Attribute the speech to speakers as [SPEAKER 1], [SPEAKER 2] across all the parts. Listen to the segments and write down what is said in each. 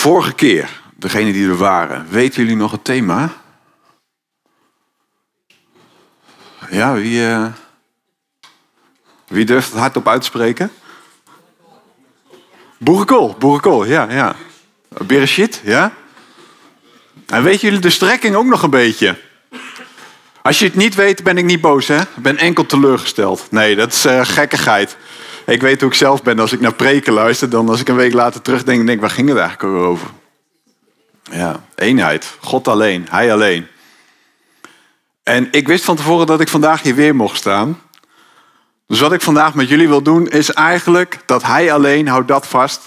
[SPEAKER 1] Vorige keer, degene die er waren, weten jullie nog het thema? Ja, wie, uh, wie durft het hardop uit te spreken? Boerenkool, boerenkool, ja, ja. Bereshit, ja. En weten jullie de strekking ook nog een beetje? Als je het niet weet, ben ik niet boos, hè? Ik ben enkel teleurgesteld. Nee, dat is uh, gekkigheid. Ik weet hoe ik zelf ben als ik naar preken luister. Dan als ik een week later terugdenk, denk ik, waar ging het eigenlijk over? Ja, eenheid. God alleen, Hij alleen. En ik wist van tevoren dat ik vandaag hier weer mocht staan. Dus wat ik vandaag met jullie wil doen, is eigenlijk dat Hij alleen, houdt dat vast.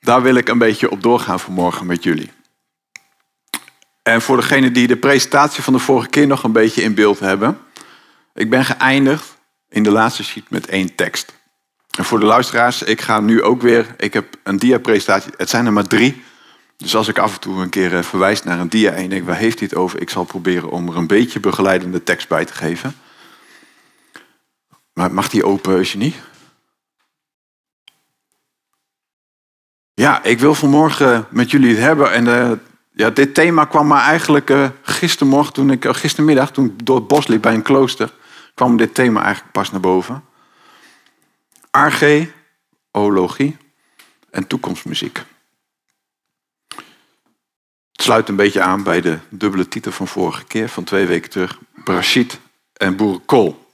[SPEAKER 1] Daar wil ik een beetje op doorgaan vanmorgen met jullie. En voor degenen die de presentatie van de vorige keer nog een beetje in beeld hebben. Ik ben geëindigd in de laatste sheet met één tekst. En voor de luisteraars, ik ga nu ook weer, ik heb een dia-presentatie, het zijn er maar drie. Dus als ik af en toe een keer eh, verwijs naar een dia en denk, waar heeft het over? Ik zal proberen om er een beetje begeleidende tekst bij te geven. Maar mag die open, Eugenie? Ja, ik wil vanmorgen met jullie het hebben. En uh, ja, dit thema kwam maar eigenlijk uh, gistermorgen, toen ik, gistermiddag, toen ik door het bos liep bij een klooster, kwam dit thema eigenlijk pas naar boven. Archeologie en toekomstmuziek. Het sluit een beetje aan bij de dubbele titel van vorige keer, van twee weken terug. Brashid en boerenkool.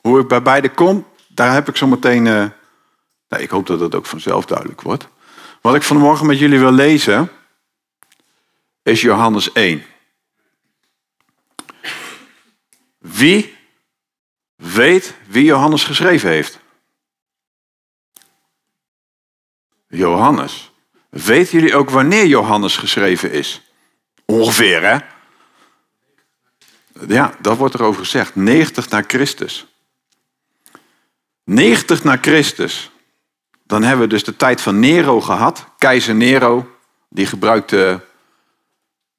[SPEAKER 1] Hoe ik bij beide kom, daar heb ik zo meteen... Uh, nou, ik hoop dat dat ook vanzelf duidelijk wordt. Wat ik vanmorgen met jullie wil lezen, is Johannes 1. Wie weet wie Johannes geschreven heeft? Johannes. Weten jullie ook wanneer Johannes geschreven is? Ongeveer, hè? Ja, dat wordt erover gezegd. 90 na Christus. 90 na Christus. Dan hebben we dus de tijd van Nero gehad. Keizer Nero, die gebruikte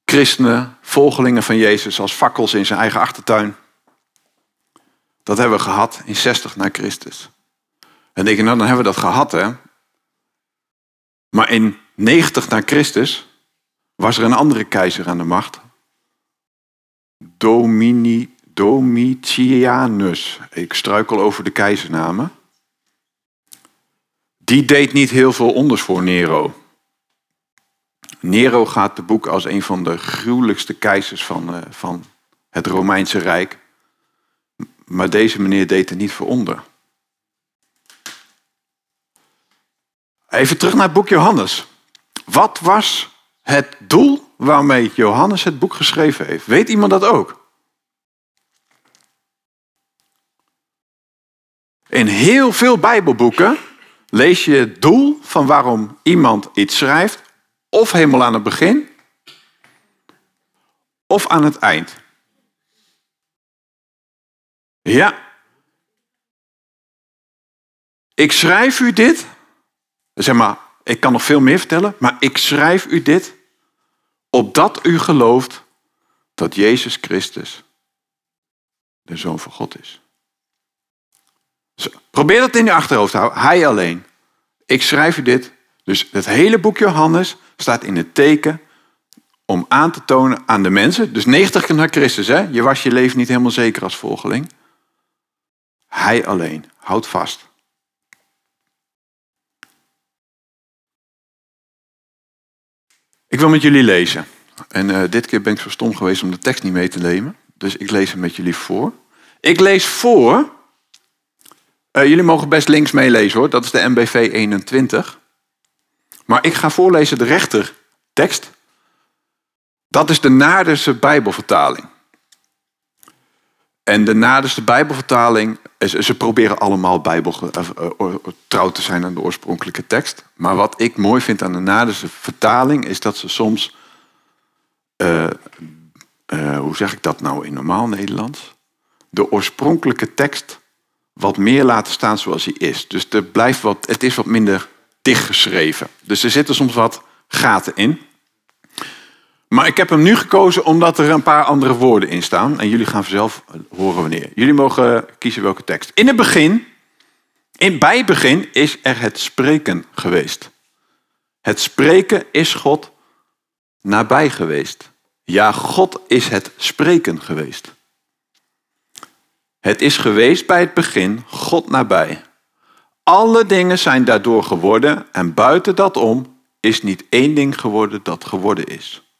[SPEAKER 1] christenen, volgelingen van Jezus als fakkels in zijn eigen achtertuin. Dat hebben we gehad in 60 na Christus. En denk je, nou dan hebben we dat gehad hè. Maar in 90 na Christus was er een andere keizer aan de macht. Domini, Domitianus. Ik struikel over de keizernamen. Die deed niet heel veel onders voor Nero. Nero gaat de boek als een van de gruwelijkste keizers van, uh, van het Romeinse Rijk. Maar deze meneer deed er niet voor onder. Even terug naar boek Johannes. Wat was het doel waarmee Johannes het boek geschreven heeft? Weet iemand dat ook? In heel veel Bijbelboeken lees je het doel van waarom iemand iets schrijft, of helemaal aan het begin, of aan het eind. Ja. Ik schrijf u dit Zeg maar, ik kan nog veel meer vertellen, maar ik schrijf u dit opdat u gelooft dat Jezus Christus de Zoon van God is. probeer dat in je achterhoofd te houden. Hij alleen. Ik schrijf u dit. Dus het hele boek Johannes staat in het teken om aan te tonen aan de mensen. Dus 90 na Christus, hè? je was je leven niet helemaal zeker als volgeling. Hij alleen. Houd vast. Ik wil met jullie lezen. En uh, dit keer ben ik zo stom geweest om de tekst niet mee te nemen. Dus ik lees hem met jullie voor. Ik lees voor. Uh, jullie mogen best links meelezen hoor. Dat is de MBV 21. Maar ik ga voorlezen de rechtertekst. Dat is de Naardense Bijbelvertaling. En de Naderste Bijbelvertaling, ze proberen allemaal Bijbel, uh, uh, trouw te zijn aan de oorspronkelijke tekst. Maar wat ik mooi vind aan de Naderste vertaling is dat ze soms, uh, hoe zeg ik dat nou in normaal Nederlands? De oorspronkelijke tekst wat meer laten staan zoals hij is. Dus er blijft wat, het is wat minder dichtgeschreven. Dus er zitten soms wat gaten in. Maar ik heb hem nu gekozen omdat er een paar andere woorden in staan. En jullie gaan zelf horen wanneer. Jullie mogen kiezen welke tekst. In het begin, in bij begin is er het spreken geweest. Het spreken is God nabij geweest. Ja, God is het spreken geweest. Het is geweest bij het begin God nabij. Alle dingen zijn daardoor geworden en buiten dat om is niet één ding geworden dat geworden is.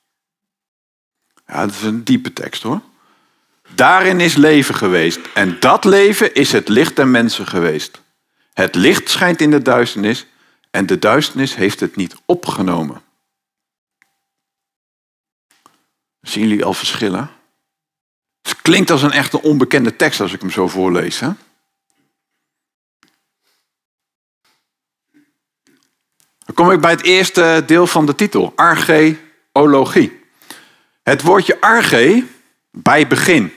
[SPEAKER 1] Ja, dat is een diepe tekst hoor. Daarin is leven geweest en dat leven is het licht der mensen geweest. Het licht schijnt in de duisternis en de duisternis heeft het niet opgenomen. Zien jullie al verschillen? Het klinkt als een echte onbekende tekst als ik hem zo voorlees. Hè? Dan kom ik bij het eerste deel van de titel, archeologie. Het woordje arche, bij begin.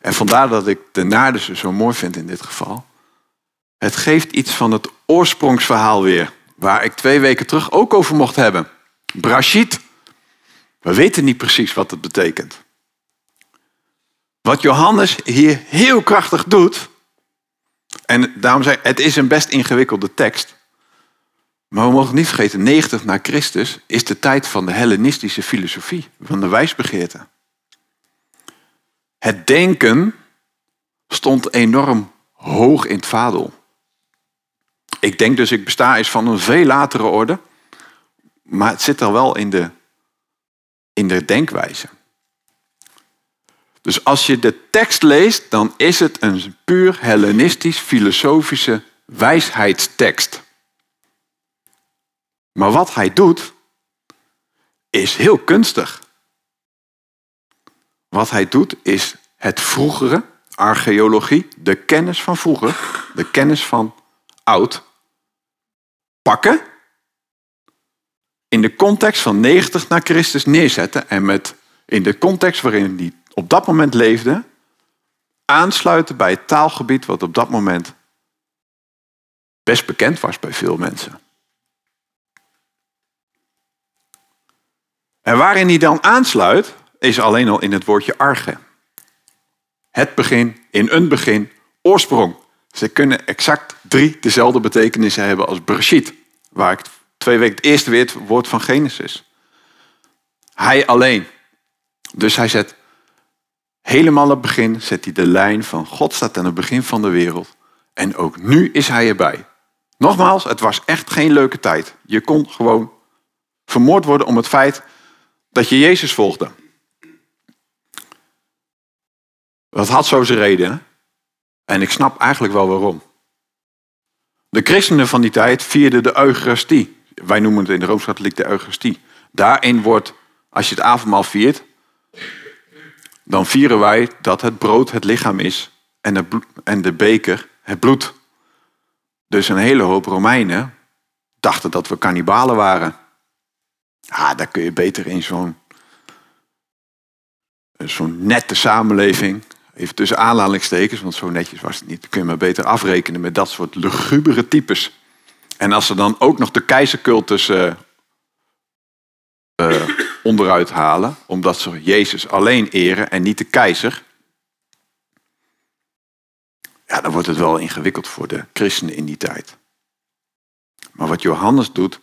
[SPEAKER 1] En vandaar dat ik de naardense zo mooi vind in dit geval. Het geeft iets van het oorsprongsverhaal weer, waar ik twee weken terug ook over mocht hebben. Brashit. We weten niet precies wat het betekent. Wat Johannes hier heel krachtig doet, en daarom zeg ik, het is een best ingewikkelde tekst. Maar we mogen niet vergeten, 90 na Christus is de tijd van de Hellenistische filosofie, van de wijsbegeerte. Het denken stond enorm hoog in het vaandel. Ik denk dus, ik besta is van een veel latere orde, maar het zit er wel in de, in de denkwijze. Dus als je de tekst leest, dan is het een puur Hellenistisch filosofische wijsheidstekst. Maar wat hij doet, is heel kunstig. Wat hij doet, is het vroegere, archeologie, de kennis van vroeger, de kennis van oud, pakken, in de context van 90 na Christus neerzetten en met, in de context waarin die op dat moment leefde, aansluiten bij het taalgebied wat op dat moment best bekend was bij veel mensen. En waarin hij dan aansluit, is alleen al in het woordje arge. Het begin, in een begin, oorsprong. Ze kunnen exact drie dezelfde betekenissen hebben als Bereshit, waar ik twee weken het eerste weer het woord van Genesis. Hij alleen. Dus hij zet helemaal het begin, zet hij de lijn van God staat aan het begin van de wereld. En ook nu is hij erbij. Nogmaals, het was echt geen leuke tijd. Je kon gewoon vermoord worden om het feit dat je Jezus volgde. Dat had zo zijn reden. En ik snap eigenlijk wel waarom. De christenen van die tijd vierden de Eucharistie. Wij noemen het in de Rooms-Katholiek de Eucharistie. Daarin wordt, als je het avondmaal viert, dan vieren wij dat het brood het lichaam is en de, en de beker het bloed. Dus een hele hoop Romeinen dachten dat we kannibalen waren. Ah, daar kun je beter in zo'n zo'n nette samenleving, even tussen aanhalingstekens, want zo netjes was het niet, kun je maar beter afrekenen met dat soort lugubere types. En als ze dan ook nog de keizercultus uh, uh, onderuit halen, omdat ze Jezus alleen eren en niet de keizer, ja, dan wordt het wel ingewikkeld voor de christenen in die tijd. Maar wat Johannes doet,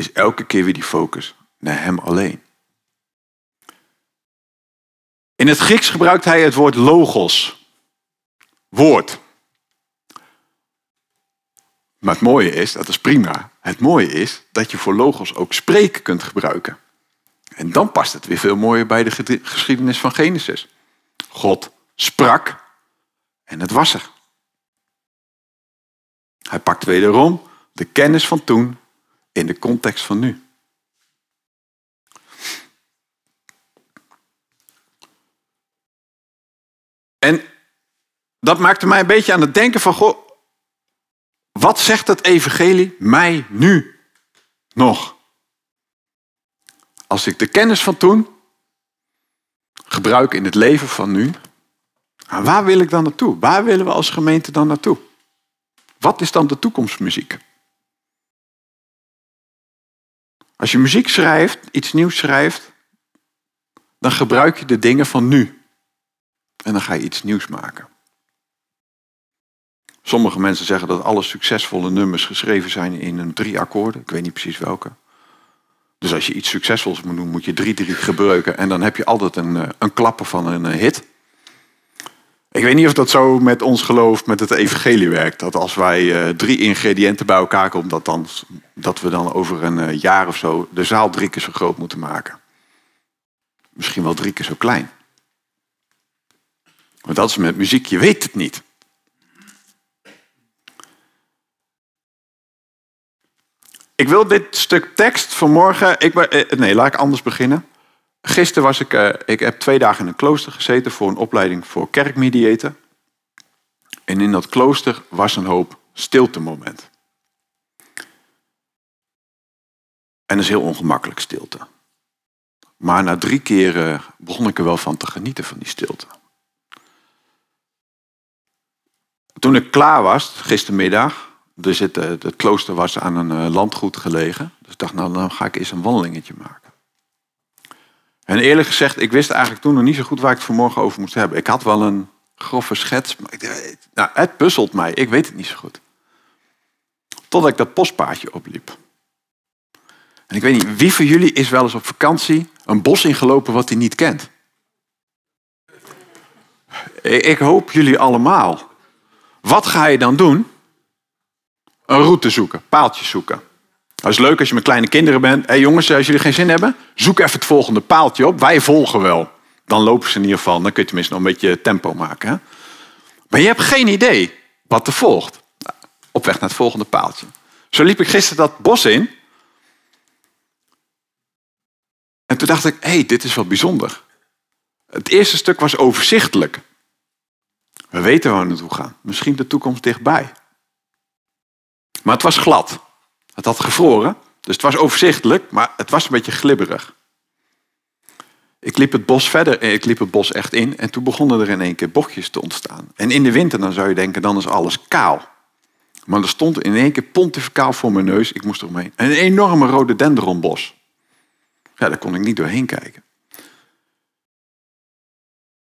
[SPEAKER 1] is elke keer weer die focus naar hem alleen. In het Grieks gebruikt hij het woord logos. Woord. Maar het mooie is, dat is prima. Het mooie is dat je voor logos ook spreken kunt gebruiken. En dan past het weer veel mooier bij de geschiedenis van Genesis. God sprak en het was er. Hij pakt wederom de kennis van toen in de context van nu. En dat maakte mij een beetje aan het denken van, goh, wat zegt het evangelie mij nu nog? Als ik de kennis van toen gebruik in het leven van nu, waar wil ik dan naartoe? Waar willen we als gemeente dan naartoe? Wat is dan de toekomstmuziek? Als je muziek schrijft, iets nieuws schrijft, dan gebruik je de dingen van nu. En dan ga je iets nieuws maken. Sommige mensen zeggen dat alle succesvolle nummers geschreven zijn in een drie akkoorden. Ik weet niet precies welke. Dus als je iets succesvols moet doen, moet je drie drie gebruiken. En dan heb je altijd een, eh, een klapper van een eh, hit. Ik weet niet of dat zo met ons geloof, met het evangelie werkt. Dat als wij uh, drie ingrediënten bij elkaar komen, dat, dan, dat we dan over een uh, jaar of zo de zaal drie keer zo groot moeten maken. Misschien wel drie keer zo klein. Want dat is met muziek, je weet het niet. Ik wil dit stuk tekst vanmorgen. Ik, eh, nee, laat ik anders beginnen. Gisteren was ik, uh, ik heb twee dagen in een klooster gezeten voor een opleiding voor kerkmediator. En in dat klooster was een hoop stilte-moment. En dat is heel ongemakkelijk stilte. Maar na drie keer begon ik er wel van te genieten van die stilte. Toen ik klaar was, gistermiddag, er zit, het klooster was aan een eh, landgoed gelegen. Dus ik dacht, nou dan ga ik eens een wandelingetje maken. En eerlijk gezegd, ik wist eigenlijk toen nog niet zo goed waar ik het vanmorgen over moest hebben. Ik had wel een grove schets, maar ik, nou, het puzzelt mij. Ik weet het niet zo goed. Totdat ik dat postpaadje opliep. En ik weet niet, wie van jullie is wel eens op vakantie een bos ingelopen wat hij niet kent? Ik hoop jullie allemaal. Wat ga je dan doen? Een route zoeken, paaltjes zoeken. Dat is leuk als je met kleine kinderen bent. Hé hey jongens, als jullie geen zin hebben, zoek even het volgende paaltje op. Wij volgen wel. Dan lopen ze in ieder geval. Dan kun je tenminste nog een beetje tempo maken. Hè? Maar je hebt geen idee wat er volgt. Op weg naar het volgende paaltje. Zo liep ik gisteren dat bos in. En toen dacht ik, hé, hey, dit is wel bijzonder. Het eerste stuk was overzichtelijk. We weten waar we naartoe gaan. Misschien de toekomst dichtbij. Maar het was glad. Het had gevroren. Dus het was overzichtelijk, maar het was een beetje glibberig. Ik liep het bos verder, ik liep het bos echt in en toen begonnen er in één keer bochtjes te ontstaan. En in de winter dan zou je denken, dan is alles kaal. Maar er stond in één keer pontificaal voor mijn neus, ik moest eromheen, een enorme rode dendronbos. Ja, daar kon ik niet doorheen kijken.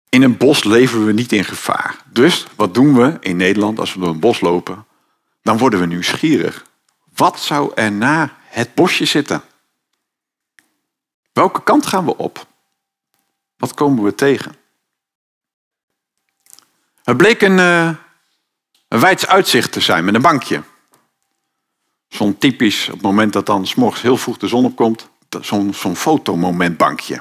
[SPEAKER 1] In een bos leven we niet in gevaar. Dus wat doen we in Nederland als we door een bos lopen? Dan worden we nieuwsgierig. Wat zou er na het bosje zitten? Welke kant gaan we op? Wat komen we tegen? Het bleek een, uh, een wijds uitzicht te zijn met een bankje. Zo'n typisch, op het moment dat dan s morgens heel vroeg de zon opkomt, zo'n zo'n fotomomentbankje.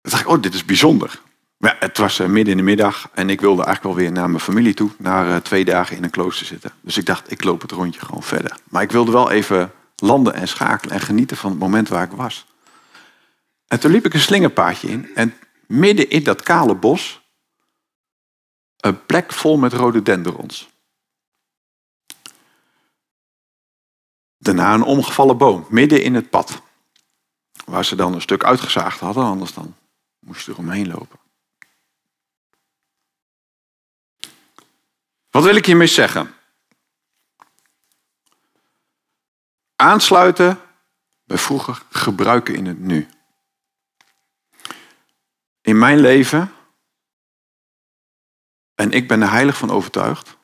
[SPEAKER 1] Dan dacht ik, oh, dit is bijzonder. Het was eh, midden in de middag en ik wilde eigenlijk wel weer naar mijn familie toe. Na eh, twee dagen in een klooster zitten. Dus ik dacht, ik loop het rondje gewoon verder. Maar ik wilde wel even landen en schakelen en genieten van het moment waar ik was. En toen liep ik een slingerpaadje in. En midden in dat kale bos, een plek vol met rode denderons. Daarna een omgevallen boom, midden in het pad. Waar ze dan een stuk uitgezaagd hadden, anders dan moest je er omheen lopen. Wat wil ik hiermee zeggen? Aansluiten bij vroeger, gebruiken in het nu. In mijn leven, en ik ben er heilig van overtuigd,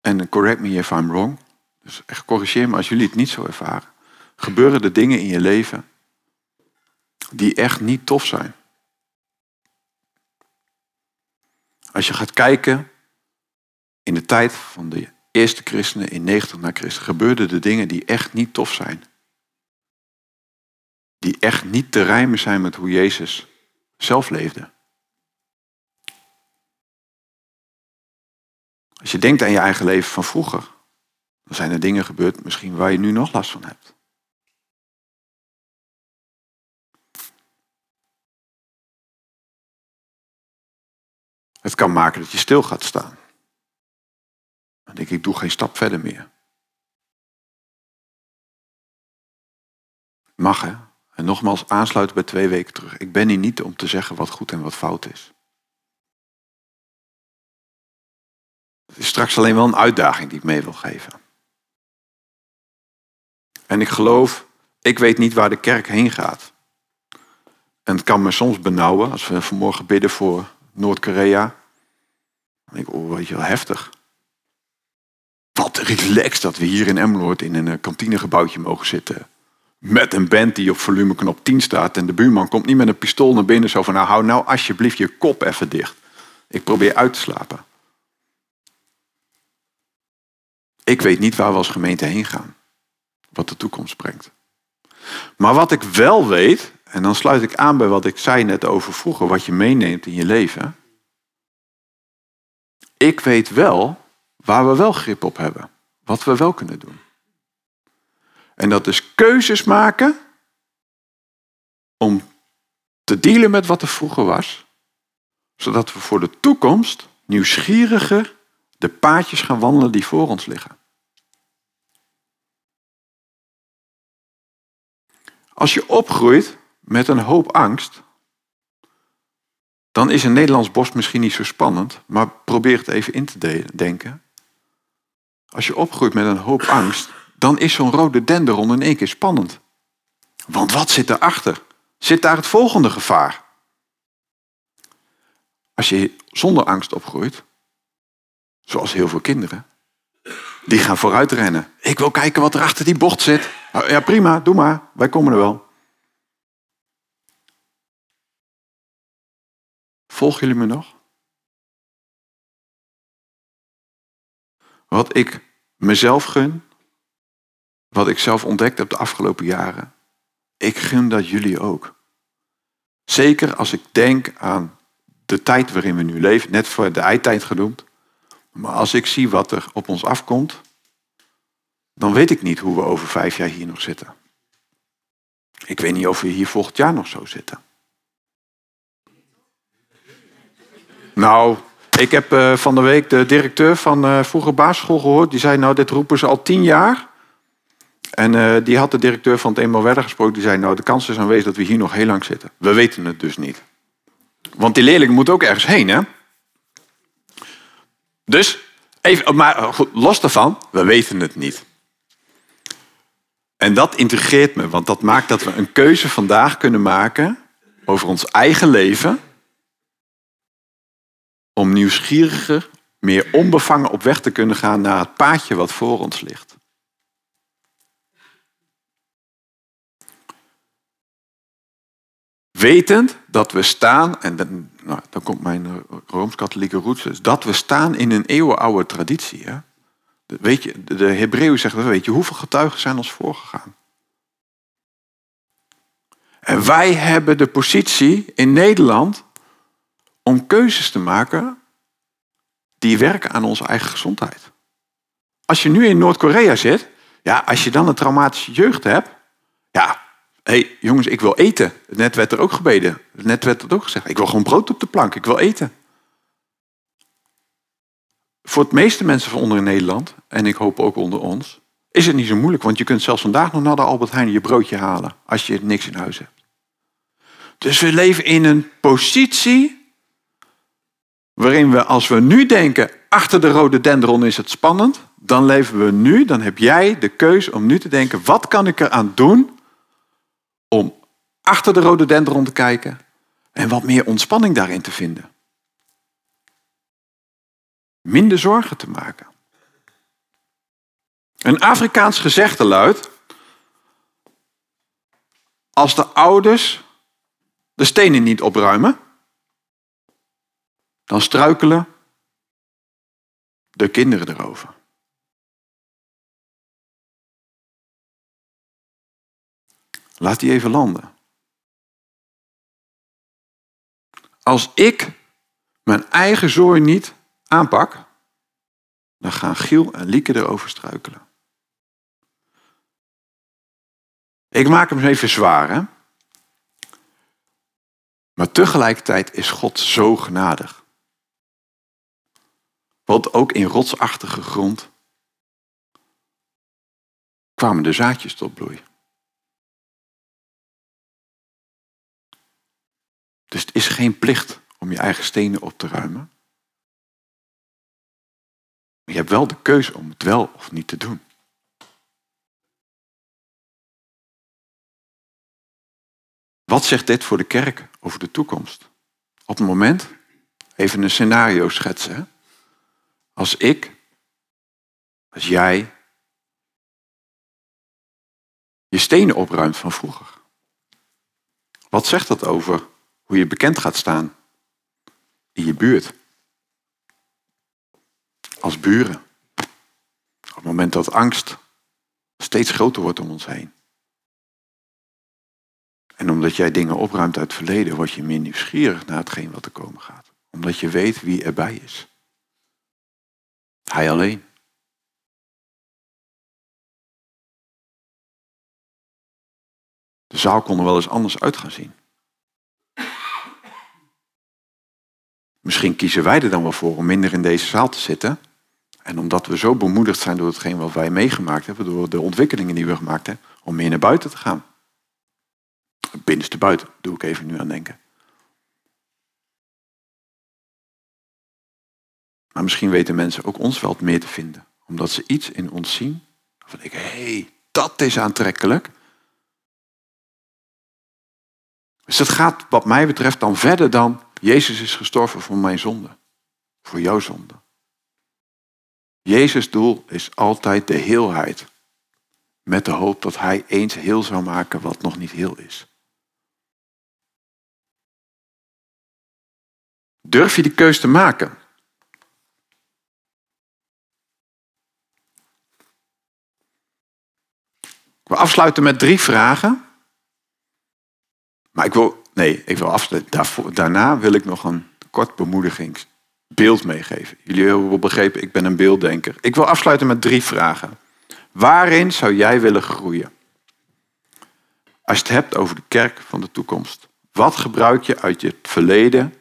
[SPEAKER 1] en correct me if I'm wrong, dus echt corrigeer me als jullie het niet zo ervaren, gebeuren er dingen in je leven die echt niet tof zijn. Als je gaat kijken in de tijd van de eerste christenen in 90 na Christus gebeurden de dingen die echt niet tof zijn. Die echt niet te rijmen zijn met hoe Jezus zelf leefde. Als je denkt aan je eigen leven van vroeger, dan zijn er dingen gebeurd misschien waar je nu nog last van hebt. Het kan maken dat je stil gaat staan. Denk ik, ik doe geen stap verder meer. Mag hè? En nogmaals aansluiten bij twee weken terug. Ik ben hier niet om te zeggen wat goed en wat fout is. Het is straks alleen wel een uitdaging die ik mee wil geven. En ik geloof, ik weet niet waar de kerk heen gaat. En het kan me soms benauwen als we vanmorgen bidden voor Noord-Korea. Dan denk ik, oh, weet je wel, heftig. Wat relaxed dat we hier in Emmeloord in een kantinegebouwtje mogen zitten. Met een band die op volumeknop 10 staat. En de buurman komt niet met een pistool naar binnen. Zo van, nou hou nou alsjeblieft je kop even dicht. Ik probeer uit te slapen. Ik weet niet waar we als gemeente heen gaan. Wat de toekomst brengt. Maar wat ik wel weet, en dan sluit ik aan bij wat ik zei net over vroeger, wat je meeneemt in je leven. Ik weet wel waar we wel grip op hebben. Wat we wel kunnen doen. En dat is keuzes maken om te dealen met wat er vroeger was, zodat we voor de toekomst nieuwsgieriger de paadjes gaan wandelen die voor ons liggen. Als je opgroeit met een hoop angst, dan is een Nederlands bos misschien niet zo spannend, maar probeer het even in te denken. Als je opgroeit met een hoop angst, dan is zo'n rode denderon in één keer spannend. Want wat zit erachter? Zit daar het volgende gevaar? Als je zonder angst opgroeit, zoals heel veel kinderen, die gaan vooruit rennen. Ik wil kijken wat er achter die bocht zit. Ja, prima, doe maar. Wij komen er wel. Volgen jullie me nog? Wat ik mezelf gun, wat ik zelf ontdekt heb de afgelopen jaren, ik gun dat jullie ook. Zeker als ik denk aan de tijd waarin we nu leven, net voor de eindtijd genoemd. Maar als ik zie wat er op ons afkomt, dan weet ik niet hoe we over vijf jaar hier nog zitten. Ik weet niet of we hier volgend jaar nog zo zitten. Nou, ik heb uh, van de week de directeur van uh, vroeger basisschool gehoord. Die zei, nou, dit roepen ze al tien jaar. En uh, die had de directeur van het eenmaal gesproken. Die zei, nou, de kans is aanwezig dat we hier nog heel lang zitten. We weten het dus niet. Want die leerlingen moeten ook ergens heen, hè? Dus, even, maar los daarvan, we weten het niet. En dat integreert me, want dat maakt dat we een keuze vandaag kunnen maken over ons eigen leven. Om nieuwsgieriger, meer onbevangen op weg te kunnen gaan naar het paadje wat voor ons ligt. Wetend dat we staan, en dan, nou, dan komt mijn Rooms-Katholieke roots, dus dat we staan in een eeuwenoude traditie. Weet je, de Hebreeën zegt, weet je, hoeveel getuigen zijn ons voorgegaan? En wij hebben de positie in Nederland om keuzes te maken die werken aan onze eigen gezondheid. Als je nu in Noord-Korea zit, ja, als je dan een traumatische jeugd hebt, ja, hé hey, jongens, ik wil eten. Net werd er ook gebeden. Net werd er ook gezegd, ik wil gewoon brood op de plank, ik wil eten. Voor het meeste mensen van onder in Nederland, en ik hoop ook onder ons, is het niet zo moeilijk. Want je kunt zelfs vandaag nog naar de Albert Heijn je broodje halen als je niks in huis hebt. Dus we leven in een positie waarin we, als we nu denken, achter de rode dendron is het spannend, dan leven we nu, dan heb jij de keuze om nu te denken, wat kan ik eraan doen om achter de rode dendron te kijken en wat meer ontspanning daarin te vinden minder zorgen te maken. Een Afrikaans gezegde luidt: Als de ouders de stenen niet opruimen, dan struikelen de kinderen erover. Laat die even landen. Als ik mijn eigen zooi niet aanpak, dan gaan Giel en Lieke erover struikelen. Ik maak hem even zwaar, hè? Maar tegelijkertijd is God zo genadig. Want ook in rotsachtige grond kwamen de zaadjes tot bloei. Dus het is geen plicht om je eigen stenen op te ruimen. Maar je hebt wel de keuze om het wel of niet te doen. Wat zegt dit voor de kerk over de toekomst? Op het moment, even een scenario schetsen. Als ik, als jij, je stenen opruimt van vroeger? Wat zegt dat over hoe je bekend gaat staan in je buurt? Als buren. Op het moment dat angst steeds groter wordt om ons heen. En omdat jij dingen opruimt uit het verleden, word je meer nieuwsgierig naar hetgeen wat er komen gaat. Omdat je weet wie erbij is. Hij alleen. De zaal kon er wel eens anders uit gaan zien. Misschien kiezen wij er dan wel voor om minder in deze zaal te zitten. En omdat we zo bemoedigd zijn door hetgeen wat wij meegemaakt hebben, door de ontwikkelingen die we gemaakt hebben, om meer naar buiten te gaan. Binnenste buiten, doe ik even nu aan denken. Maar misschien weten mensen ook ons wel meer te vinden. Omdat ze iets in ons zien. Van ik, hé, hey, dat is aantrekkelijk. Dus het gaat wat mij betreft dan verder dan Jezus is gestorven voor mijn zonde. Voor jouw zonde. Jezus' doel is altijd de heelheid. Met de hoop dat hij eens heel zou maken wat nog niet heel is. Durf je die keus te maken? Afsluiten met drie vragen. Maar ik wil, nee, ik wil afsluiten. daarna wil ik nog een kort bemoedigingsbeeld meegeven. Jullie hebben wel begrepen, ik ben een beelddenker. Ik wil afsluiten met drie vragen. Waarin zou jij willen groeien? Als je het hebt over de kerk van de toekomst. Wat gebruik je uit je verleden?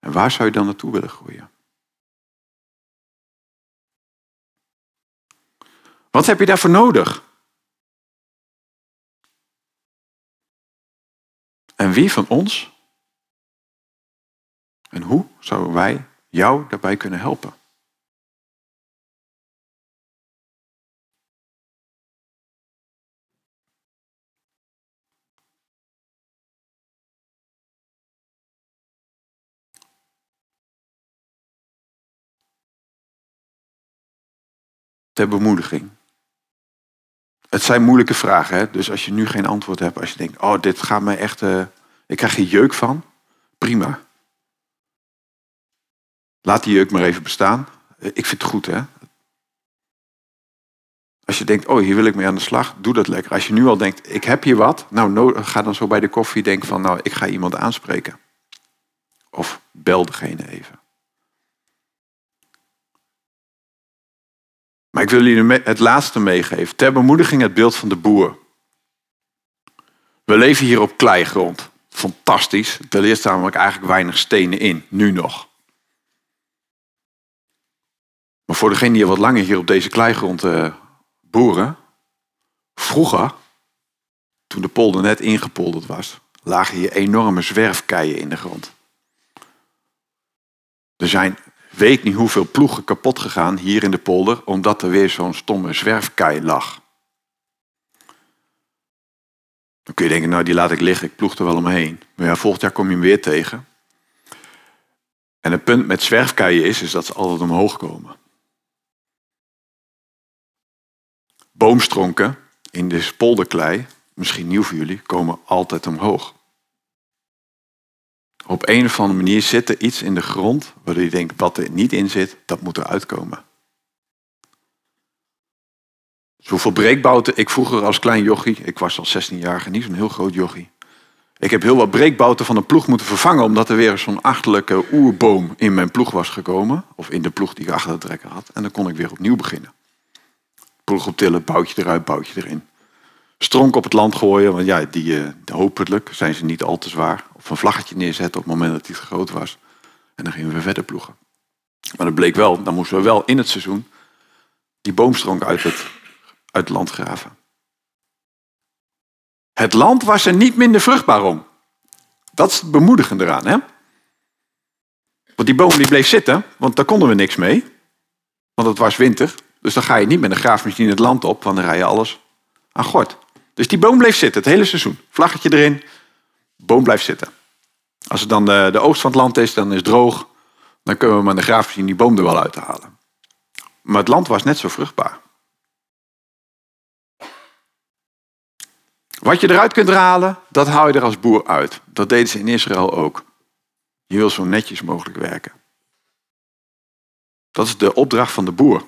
[SPEAKER 1] En waar zou je dan naartoe willen groeien? Wat heb je daarvoor nodig? En wie van ons en hoe zouden wij jou daarbij kunnen helpen? Ter bemoediging. Het zijn moeilijke vragen, hè? dus als je nu geen antwoord hebt, als je denkt, oh, dit gaat mij echt, uh, ik krijg hier jeuk van, prima. Laat die jeuk maar even bestaan. Eh, ik vind het goed, hè. Als je denkt, oh, hier wil ik mee aan de slag, doe dat lekker. Als je nu al denkt, ik heb hier wat, nou, ga dan zo bij de koffie denken van, nou, ik ga iemand aanspreken. Of bel degene even. Maar ik wil jullie het laatste meegeven. Ter bemoediging het beeld van de boer. We leven hier op kleigrond. Fantastisch. Er staan namelijk eigenlijk weinig stenen in. Nu nog. Maar voor degenen die wat langer hier op deze kleigrond uh, boeren. Vroeger, toen de polder net ingepolderd was, lagen hier enorme zwerfkeien in de grond. Er zijn weet niet hoeveel ploegen kapot gegaan hier in de polder, omdat er weer zo'n stomme zwerfkei lag. Dan kun je denken, nou die laat ik liggen, ik ploeg er wel omheen. Maar ja, volgend jaar kom je hem weer tegen. En het punt met zwerfkeien is, is dat ze altijd omhoog komen. Boomstronken in de polderklei, misschien nieuw voor jullie, komen altijd omhoog. Op een of andere manier zit er iets in de grond waardoor je denkt, wat er niet in zit, dat moet eruit komen. Zoveel breekbouten. Ik vroeger als klein jochie, ik was al 16 jaar, niet zo'n heel groot jochie. Ik heb heel wat breekbouten van een ploeg moeten vervangen, omdat er weer zo'n achterlijke oerboom in mijn ploeg was gekomen. Of in de ploeg die ik achter de trekker had. En dan kon ik weer opnieuw beginnen. Ploeg optillen, boutje eruit, boutje erin stronk op het land gooien. Want ja, die, uh, hopelijk zijn ze niet al te zwaar. Of een vlaggetje neerzetten op het moment dat hij te groot was. En dan gingen we verder ploegen. Maar dat bleek wel, dan moesten we wel in het seizoen die boomstronk uit het, uit het land graven. Het land was er niet minder vruchtbaar om. Dat is het bemoedigende eraan. Hè? Want die boom die bleef zitten, want daar konden we niks mee. Want het was winter. Dus dan ga je niet met een graafmachine het land op, want dan rij je alles aan gort. Dus die boom bleef zitten het hele seizoen. Vlaggetje erin, boom blijft zitten. Als het dan de, de oogst van het land is, dan is het droog. dan kunnen we met de graafmachine die boom er wel uithalen. Maar het land was net zo vruchtbaar. Wat je eruit kunt halen, dat haal je er als boer uit. Dat deden ze in Israël ook. Je wil zo netjes mogelijk werken. Dat is de opdracht van de boer.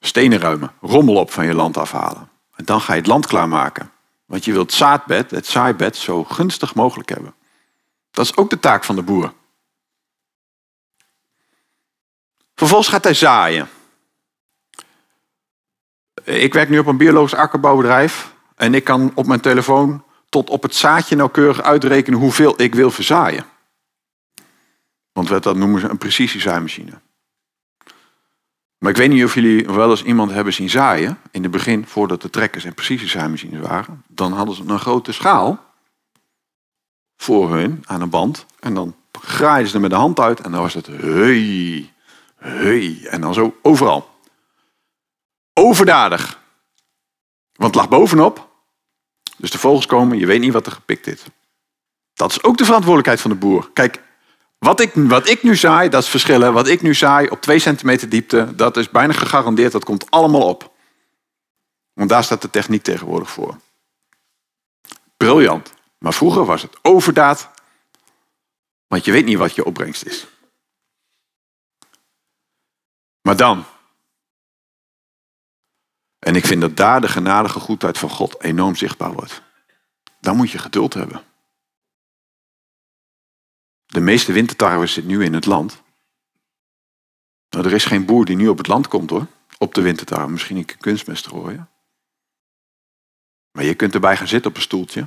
[SPEAKER 1] Stenen ruimen, rommel op van je land afhalen. Dan ga je het land klaarmaken. Want je wilt het zaadbed, het zaaibed, zo gunstig mogelijk hebben. Dat is ook de taak van de boer. Vervolgens gaat hij zaaien. Ik werk nu op een biologisch akkerbouwbedrijf. En ik kan op mijn telefoon tot op het zaadje nauwkeurig uitrekenen hoeveel ik wil verzaaien. Want dat noemen ze een precisiezaaimachine. Maar ik weet niet of jullie wel eens iemand hebben zien zaaien. In het begin, voordat de trekkers en precisiezaaimachines waren. Dan hadden ze een grote schaal voor hun aan een band. En dan graaiden ze er met de hand uit en dan was het hey, hey. En dan zo overal. Overdadig. Want het lag bovenop. Dus de vogels komen, je weet niet wat er gepikt is. Dat is ook de verantwoordelijkheid van de boer. Kijk, wat ik, wat ik nu zaai, dat is verschillen. Wat ik nu zaai op 2 centimeter diepte, dat is bijna gegarandeerd, dat komt allemaal op. Want daar staat de techniek tegenwoordig voor. Briljant. Maar vroeger was het overdaad, want je weet niet wat je opbrengst is. Maar dan. En ik vind dat daar de genadige goedheid van God enorm zichtbaar wordt. Dan moet je geduld hebben. De meeste wintertarwe zit nu in het land. Nou, er is geen boer die nu op het land komt hoor. Op de wintertarwe. Misschien een kunstmest gooien. Maar je kunt erbij gaan zitten op een stoeltje.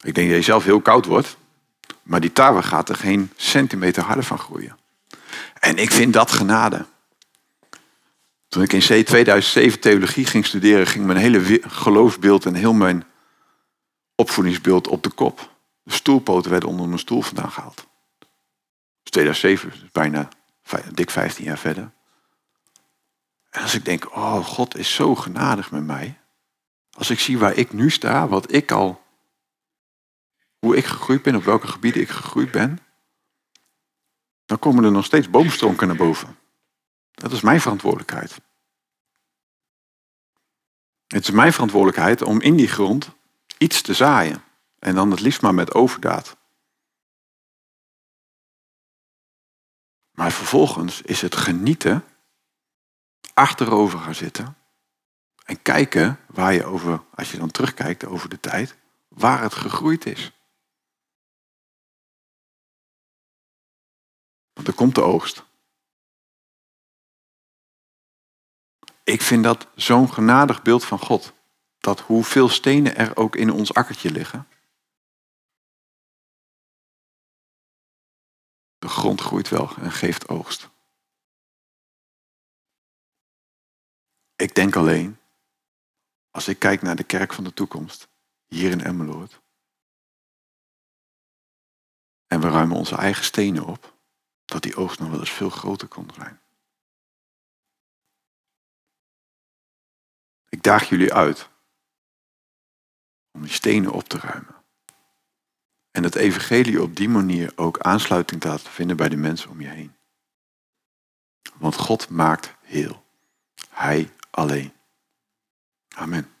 [SPEAKER 1] Ik denk dat je zelf heel koud wordt. Maar die tarwe gaat er geen centimeter harder van groeien. En ik vind dat genade. Toen ik in C 2007 theologie ging studeren, ging mijn hele geloofsbeeld en heel mijn opvoedingsbeeld op de kop. De stoelpoten werden onder mijn stoel vandaan gehaald. Dus 2007, dus bijna dik 15 jaar verder. En als ik denk, oh, God is zo genadig met mij. Als ik zie waar ik nu sta, wat ik al, hoe ik gegroeid ben, op welke gebieden ik gegroeid ben, dan komen er nog steeds boomstronken naar boven. Dat is mijn verantwoordelijkheid. Het is mijn verantwoordelijkheid om in die grond iets te zaaien. En dan het liefst maar met overdaad. Maar vervolgens is het genieten, achterover gaan zitten en kijken waar je over, als je dan terugkijkt over de tijd, waar het gegroeid is. Want er komt de oogst. Ik vind dat zo'n genadig beeld van God. Dat hoeveel stenen er ook in ons akkertje liggen. De grond groeit wel en geeft oogst. Ik denk alleen, als ik kijk naar de kerk van de toekomst, hier in Emmeloord, en we ruimen onze eigen stenen op, dat die oogst nog wel eens veel groter kon zijn. Ik daag jullie uit om die stenen op te ruimen. En het evangelie op die manier ook aansluiting te laten vinden bij de mensen om je heen. Want God maakt heel. Hij alleen. Amen.